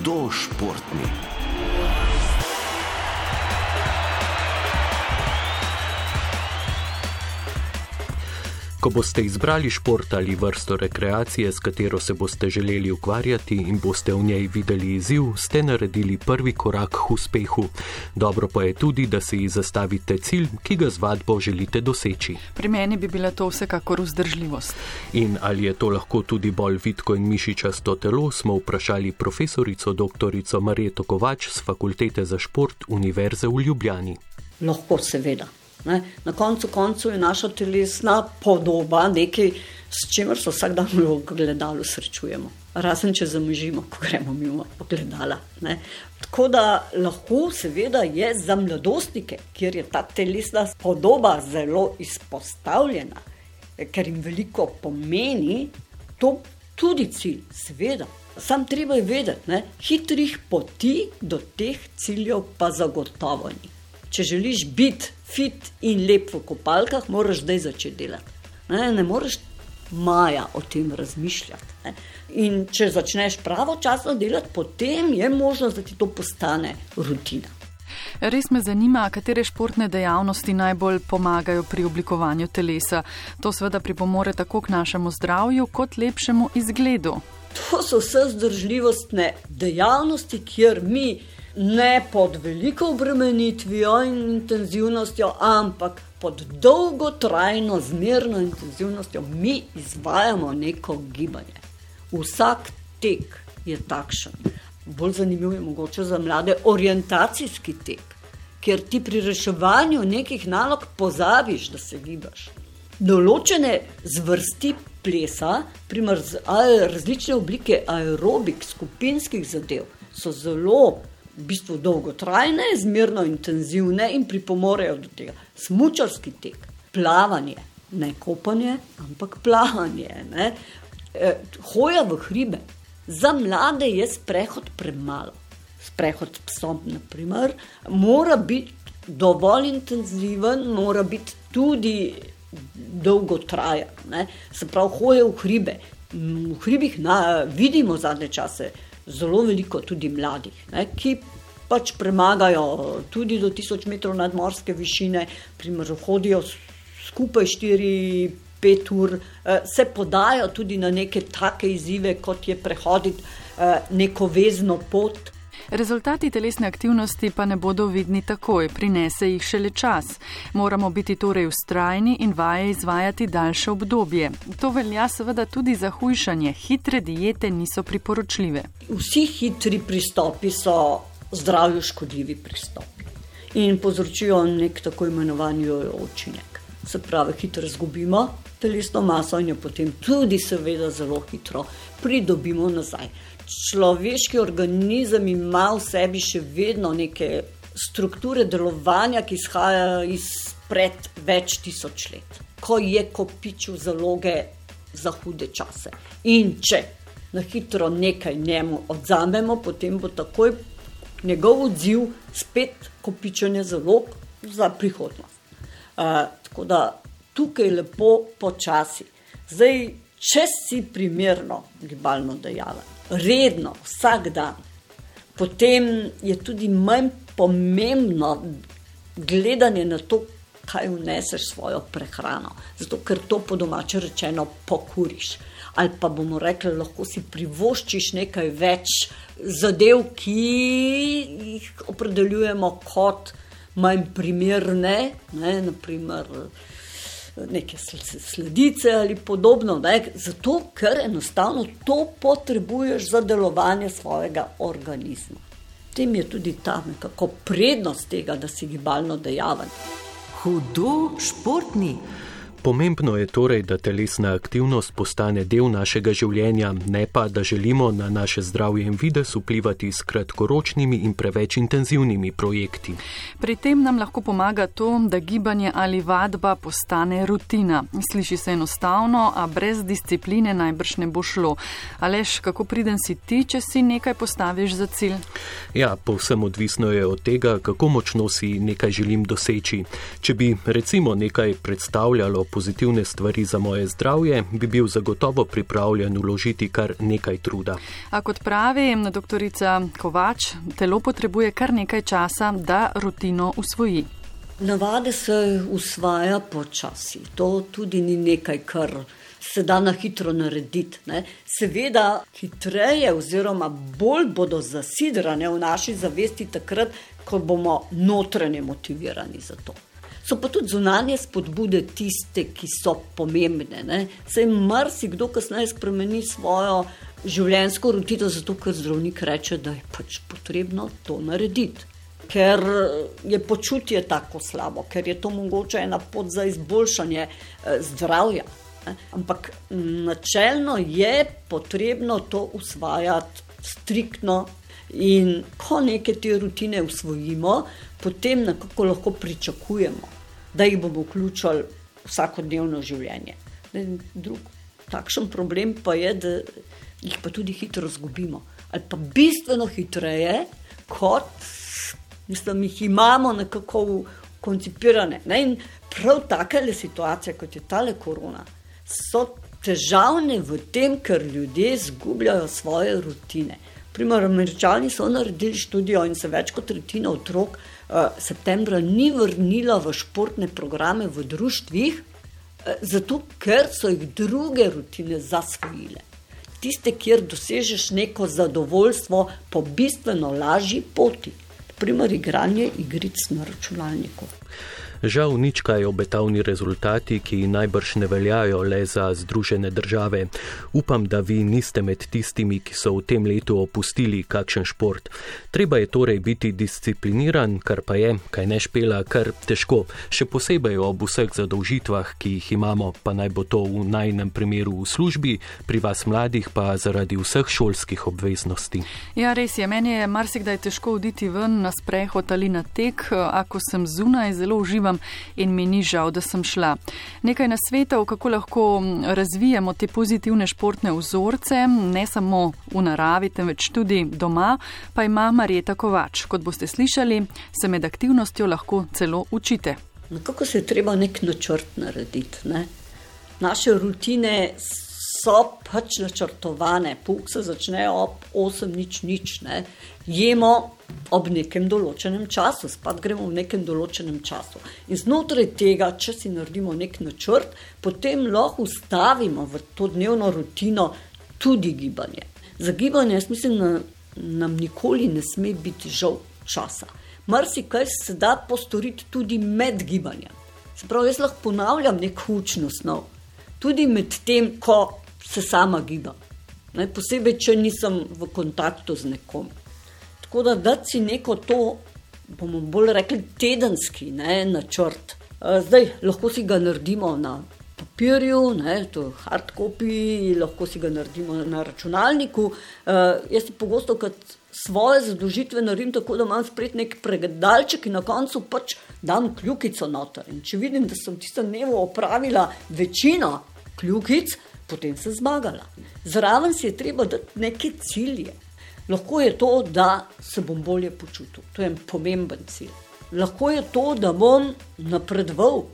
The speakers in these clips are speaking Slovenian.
hudo Ko boste izbrali šport ali vrsto rekreacije, s katero se boste želeli ukvarjati in boste v njej videli izziv, ste naredili prvi korak k uspehu. Dobro pa je tudi, da si zastavite cilj, ki ga z vadbo želite doseči. Pri meni bi bila to vsekakor vzdržljivost. In ali je to lahko tudi bolj vitko in mišičasto telo, smo vprašali profesorico dr. Marjeto Kovač z Fakultete za šport Univerze v Ljubljani. Lahko, seveda. Ne? Na koncu koncev je naša telesna podoba nekaj, s čimer se vsak dan v gledalu srečujemo. Razen če zamužimo, ko gremo mimo pogledala. Ne? Tako da lahko, seveda, je za mladostnike, kjer je ta telesna podoba zelo izpostavljena, ker jim veliko pomeni, to tudi cilj, seveda. Sam treba je vedeti, da hitrih poti do teh ciljev pa zagotovo ni. Če želiš biti fit in lep v kopalkah, moraš zdaj začeti delati. Ne, ne moreš maja o tem razmišljati. Ne. In če začneš pravočasno delati, potem je možnost, da ti to postane rutina. Res me zanima, katere športne dejavnosti najbolj pomagajo pri oblikovanju telesa. To seveda pripomore tako k našemu zdravju, kot lepšemu izgledu. To so vse zdržljivostne dejavnosti, kjer mi ne pod veliko obremenitvijo in intenzivnostjo, ampak pod dolgotrajno, zmerno intenzivnostjo mi izvajamo neko gibanje. Vsak tek je takšen. Bolj zanimiv je mogoče za mlade orientacijski tek, ker ti pri reševanju nekih nalog pozabiš, da se gibaš. Določene zvrsti plesa, primer različne oblike aerobik, skupinskih zadev, so zelo v bistvu dolgotrajne, zmerno intenzivne in pripomorejo do tega. Smučarski tek, plavanje, ne kopanje, ampak plavanje, ne? E, hoja v hribe. Za mlade je sprehod premalo. Sprehod s psom, naprimer, mora biti dovolj intenziven, mora biti tudi dolgotrajen. Se pravi, hoje v hribe. V hribih na, vidimo zadnje čase zelo veliko tudi mladih, ne, ki pač premagajo tudi do 1000 metrov nadmorske višine, primer hodijo skupaj 4-5 ur, eh, se podajo tudi na neke take izzive, kot je prehoditi eh, neko vezno pot. Rezultati telesne aktivnosti pa ne bodo vidni takoj, prinese jih šele čas. Moramo biti torej ustrajni in vaje izvajati daljše obdobje. To velja seveda tudi za hujšanje. Hitre diete niso priporočljive. Vsi hitri pristopi so zdravju škodljivi pristopi in povzročijo nek tako imenovani učinek. Se pravi, hitro izgubimo telesno maso in jo potem tudi, seveda, zelo hitro pridobimo nazaj človeški organizem ima v sebi še vedno neke strukture delovanja, ki izhajajo izpred več tisoč let, ko je kopičil zaloge za hude čase. In če na hitro nekaj njemu odzamemo, potem bo takoj njegov odziv spet kopičenje zalog za prihodnost. Uh, tako da tukaj je lepo počasi. Zdaj, če si primerno gibalno dejaven redno, vsak dan, potem je tudi manj pomembno gledanje na to, kaj vneseš svojo prehrano. Zato, ker to po domače rečeno pokuriš. Ali pa bomo rekli, lahko si privoščiš nekaj več zadev, ki jih opredeljujemo kot manj primerne, ne, naprimer neke sledice ali podobno, ne? zato ker enostavno to potrebuješ za delovanje svojega organizma. Tem je tudi ta nekako prednost tega, da si gibalno dejaven. Hudo športni. Pomembno je torej, da telesna aktivnost postane del našega življenja, ne pa, da želimo na naše zdravje in videz vplivati s kratkoročnimi in preveč intenzivnimi projekti. Pri tem nam lahko pomaga to, da gibanje ali vadba postane rutina. Sliši se enostavno, a brez discipline najbrž ne bo šlo. Alež, kako priden si ti, če si nekaj postaviš za cilj? Ja, povsem odvisno je od tega, kako močno si nekaj želim doseči. Če bi recimo nekaj predstavljalo pozitivne stvari za moje zdravje, bi bil zagotovo pripravljen uložiti kar nekaj truda. A kot pravi doktorica Kovač, telo potrebuje kar nekaj časa, da rutino usvoji. Navade se usvaja počasi. To tudi ni nekaj, kar se da na hitro narediti. Ne. Seveda, hitreje, oziroma bolj bodo zasidrane v naši zavesti takrat, ko bomo notranje motivirani za to. So pa tudi zunanje spodbude tiste, ki so pomembne. Ne. Sej marsikdo kasneje spremeni svojo življenjsko rutino, zato ker zdravnik reče, da je pač potrebno to narediti. Ker je počutje tako slabo, ker je to mogoče ena pot za izboljšanje eh, zdravja. Ampak načelno je potrebno to usvajati striktno, in ko neke te rutine usvojimo, potem nekako lahko pričakujemo, da jih bomo vključili v vsakodnevno življenje. Drug takšen problem pa je, da jih pa tudi hitro izgubimo. Ali pa bistveno hitreje, kot mislim, jih imamo nekako koncipirane. Ne? Prav take situacije, kot je tale korona so težavne v tem, ker ljudje izgubljajo svoje rutine. Primer, američani so naredili študijo in se več kot tretjina otrok septembra ni vrnila v športne programe v društvih, uh, zato ker so jih druge rutine zasvojile. Tiste, kjer dosežeš neko zadovoljstvo po bistveno lažji poti, primer, igranje igric na računalniku. Žal nič kaj obetavni rezultati, ki najbrž ne veljajo le za Združene države. Upam, da vi niste med tistimi, ki so v tem letu opustili kakšen šport. Treba je torej biti discipliniran, kar pa je, kaj ne špela, kar težko, še posebej ob vseh zadolžitvah, ki jih imamo, pa naj bo to v najnem primeru v službi, pri vas mladih pa zaradi vseh šolskih obveznosti. Ja, res je, meni je marsikdaj težko oditi ven na sprehod ali na tek, ako sem zunaj, zelo uživam uživam in mi ni žal, da sem šla. Nekaj nasvetov, kako lahko razvijamo te pozitivne športne vzorce, ne samo v naravi, temveč tudi doma, pa ima Marjeta Kovač. Kot boste slišali, se med aktivnostjo lahko celo učite. Kako se je treba nek načrt narediti? Ne? Naše rutine so pač načrtovane, puk se začne ob 8, nič, nič. Ne? Jemo ob nekem določenem času, spad gremo v nekem določenem času. In znotraj tega, če si naredimo nek načrt, potem lahko ustavimo v to dnevno rutino tudi gibanje. Za gibanje, jaz mislim, da nam nikoli ne sme biti žal časa. Marsikaj se da postoriti tudi med gibanjem. Se pravi, jaz lahko ponavljam neko učno snov, tudi med tem, ko se sama gibam. Ne, posebej, če nisem v kontaktu z nekom. Tako da, da si neko to, bomo bolj rekli, tedenski ne, načrt. Zdaj, lahko si ga naredimo na papirju, ne, to je hard copy, lahko si ga naredimo na računalniku. Uh, jaz pogosto svoje zadožitve naredim tako, da imam spet nek pregledalček in na koncu pač dam kljukico noter. In če vidim, da sem tisto dnevo opravila večino kljukic, potem se zmagala. Zraven si je treba dati neke cilje. Lahko je to, da se bom bolje počutil, to je en pomemben cilj. Lahko je to, da bom napredoval,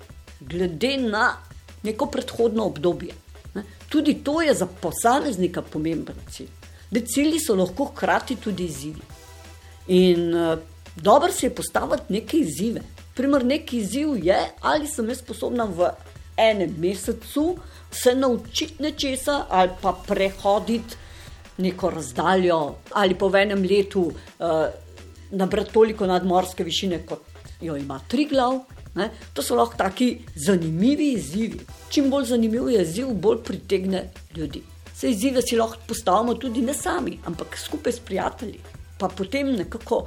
glede na neko predhodno obdobje. Ne? Tudi to je za posameznika pomemben cilj. Da cilji so lahko hkrati tudi izzivi. In uh, dobro si je postaviti neke izzive. Primer, neki izziv je, ali sem jaz sposobna v enem mesecu se naučiti nečesa ali pa prehoditi neko razdaljo ali po enem letu uh, nabrati toliko nadmorske višine, kot jo ima tri glav. Ne? To so lahko taki zanimivi izzivi. Čim bolj zanimiv je izziv, bolj pritegne ljudi. Se izzive si lahko postavimo tudi ne sami, ampak skupaj s prijatelji. Pa potem nekako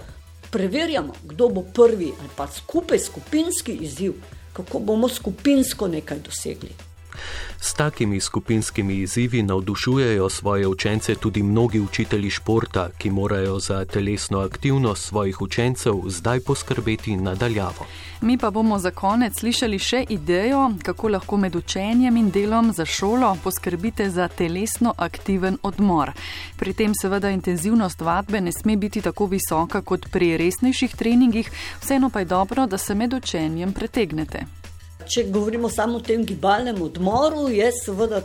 preverjamo, kdo bo prvi ali pa skupaj skupinski izziv, kako bomo skupinsko nekaj dosegli. S takimi skupinskimi izzivi navdušujejo svoje učence tudi mnogi učitelji športa, ki morajo za telesno aktivnost svojih učencev zdaj poskrbeti nadaljavo. Mi pa bomo za konec slišali še idejo, kako lahko med učenjem in delom za šolo poskrbite za telesno aktiven odmor. Pri tem seveda intenzivnost vadbe ne sme biti tako visoka kot pri resnejših treningih, vseeno pa je dobro, da se med učenjem pretegnete če govorimo samo o tem gibalnem odmoru, je seveda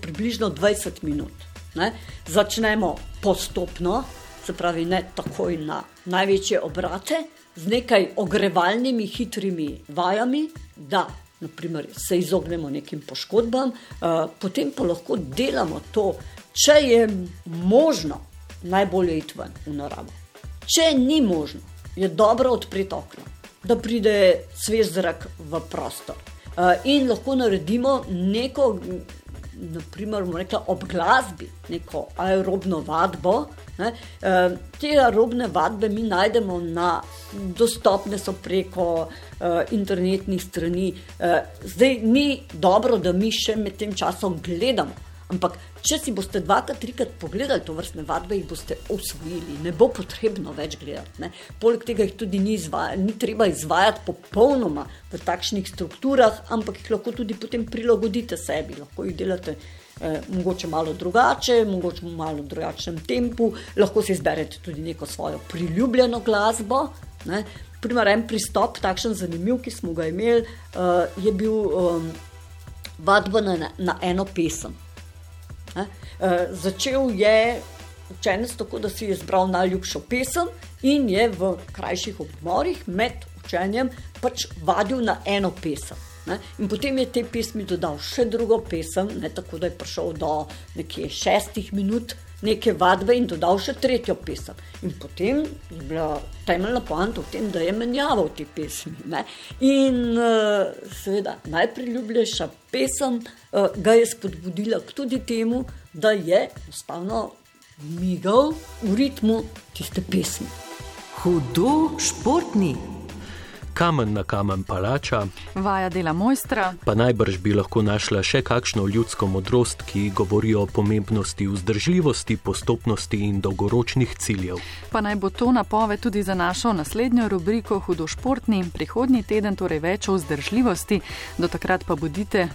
približno 20 minut. Ne? Začnemo postopno, se pravi, ne takoj na največje obrate, z nekaj ogrevalnimi, hitrimi vajami, da naprimer, se izognemo nekim poškodbam, uh, potem pa lahko delamo to, če je možno, najbolje iti ven v naravo. Če ni možno, je dobro odpreti okno, da pride svež zrak v prostor. Uh, in lahko naredimo neko naprimer, rekla, ob glasbi, neko aerobno vadbo. Ne, e, te aerobne vadbe mi najdemo na dostopne so preko e, internetnih strani. Zdaj ni dobro, da mi še med tem časom gledamo. Ampak, če si boste dvakrat, trikrat pogledali to vrstne vadbe, jih boste usvojili, ne bo potrebno več gledati. Ne. Poleg tega jih tudi ni, izvaja, ni treba izvajati popolnoma v takšnih strukturah, ampak jih lahko tudi potem prilagodite sebi, lahko jih delate. Eh, mogoče malo drugače, mogoče v malo drugačnem tempu, lahko si izberete tudi neko svojo priljubljeno glasbo. Ne. Primer, en pristop, takšen zanimiv, ki smo ga imeli, uh, je bil um, vadba na, na eno pesem. Uh, začel je učenec tako, da si je izbral najljubšo pesem in je v krajših odmorih med učenjem pač vadil na eno pesem. Ne? In potem je te pesmi dodal še drugo pesem, ne? tako da je prišel do nekje šestih minut neke vadbe in dodal še tretjo pesem. In potem je bila temeljna poanta v tem, da je menjaval te pesmi. Ne? In uh, seveda najpriljubljenejša pesem uh, ga je spodbudila tudi temu, da je enostavno migal v ritmu tiste pesmi. Hudo športni kamen na kamen palača. Vaja dela mojstra. Pa najbrž bi lahko našla še kakšno ljudsko modrost, ki govori o pomembnosti vzdržljivosti, postopnosti in dolgoročnih ciljev. Pa naj bo to napove tudi za našo naslednjo rubriko Hudo športni, prihodnji teden torej več o vzdržljivosti. Do takrat pa bodite.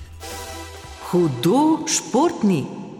Hudo športni.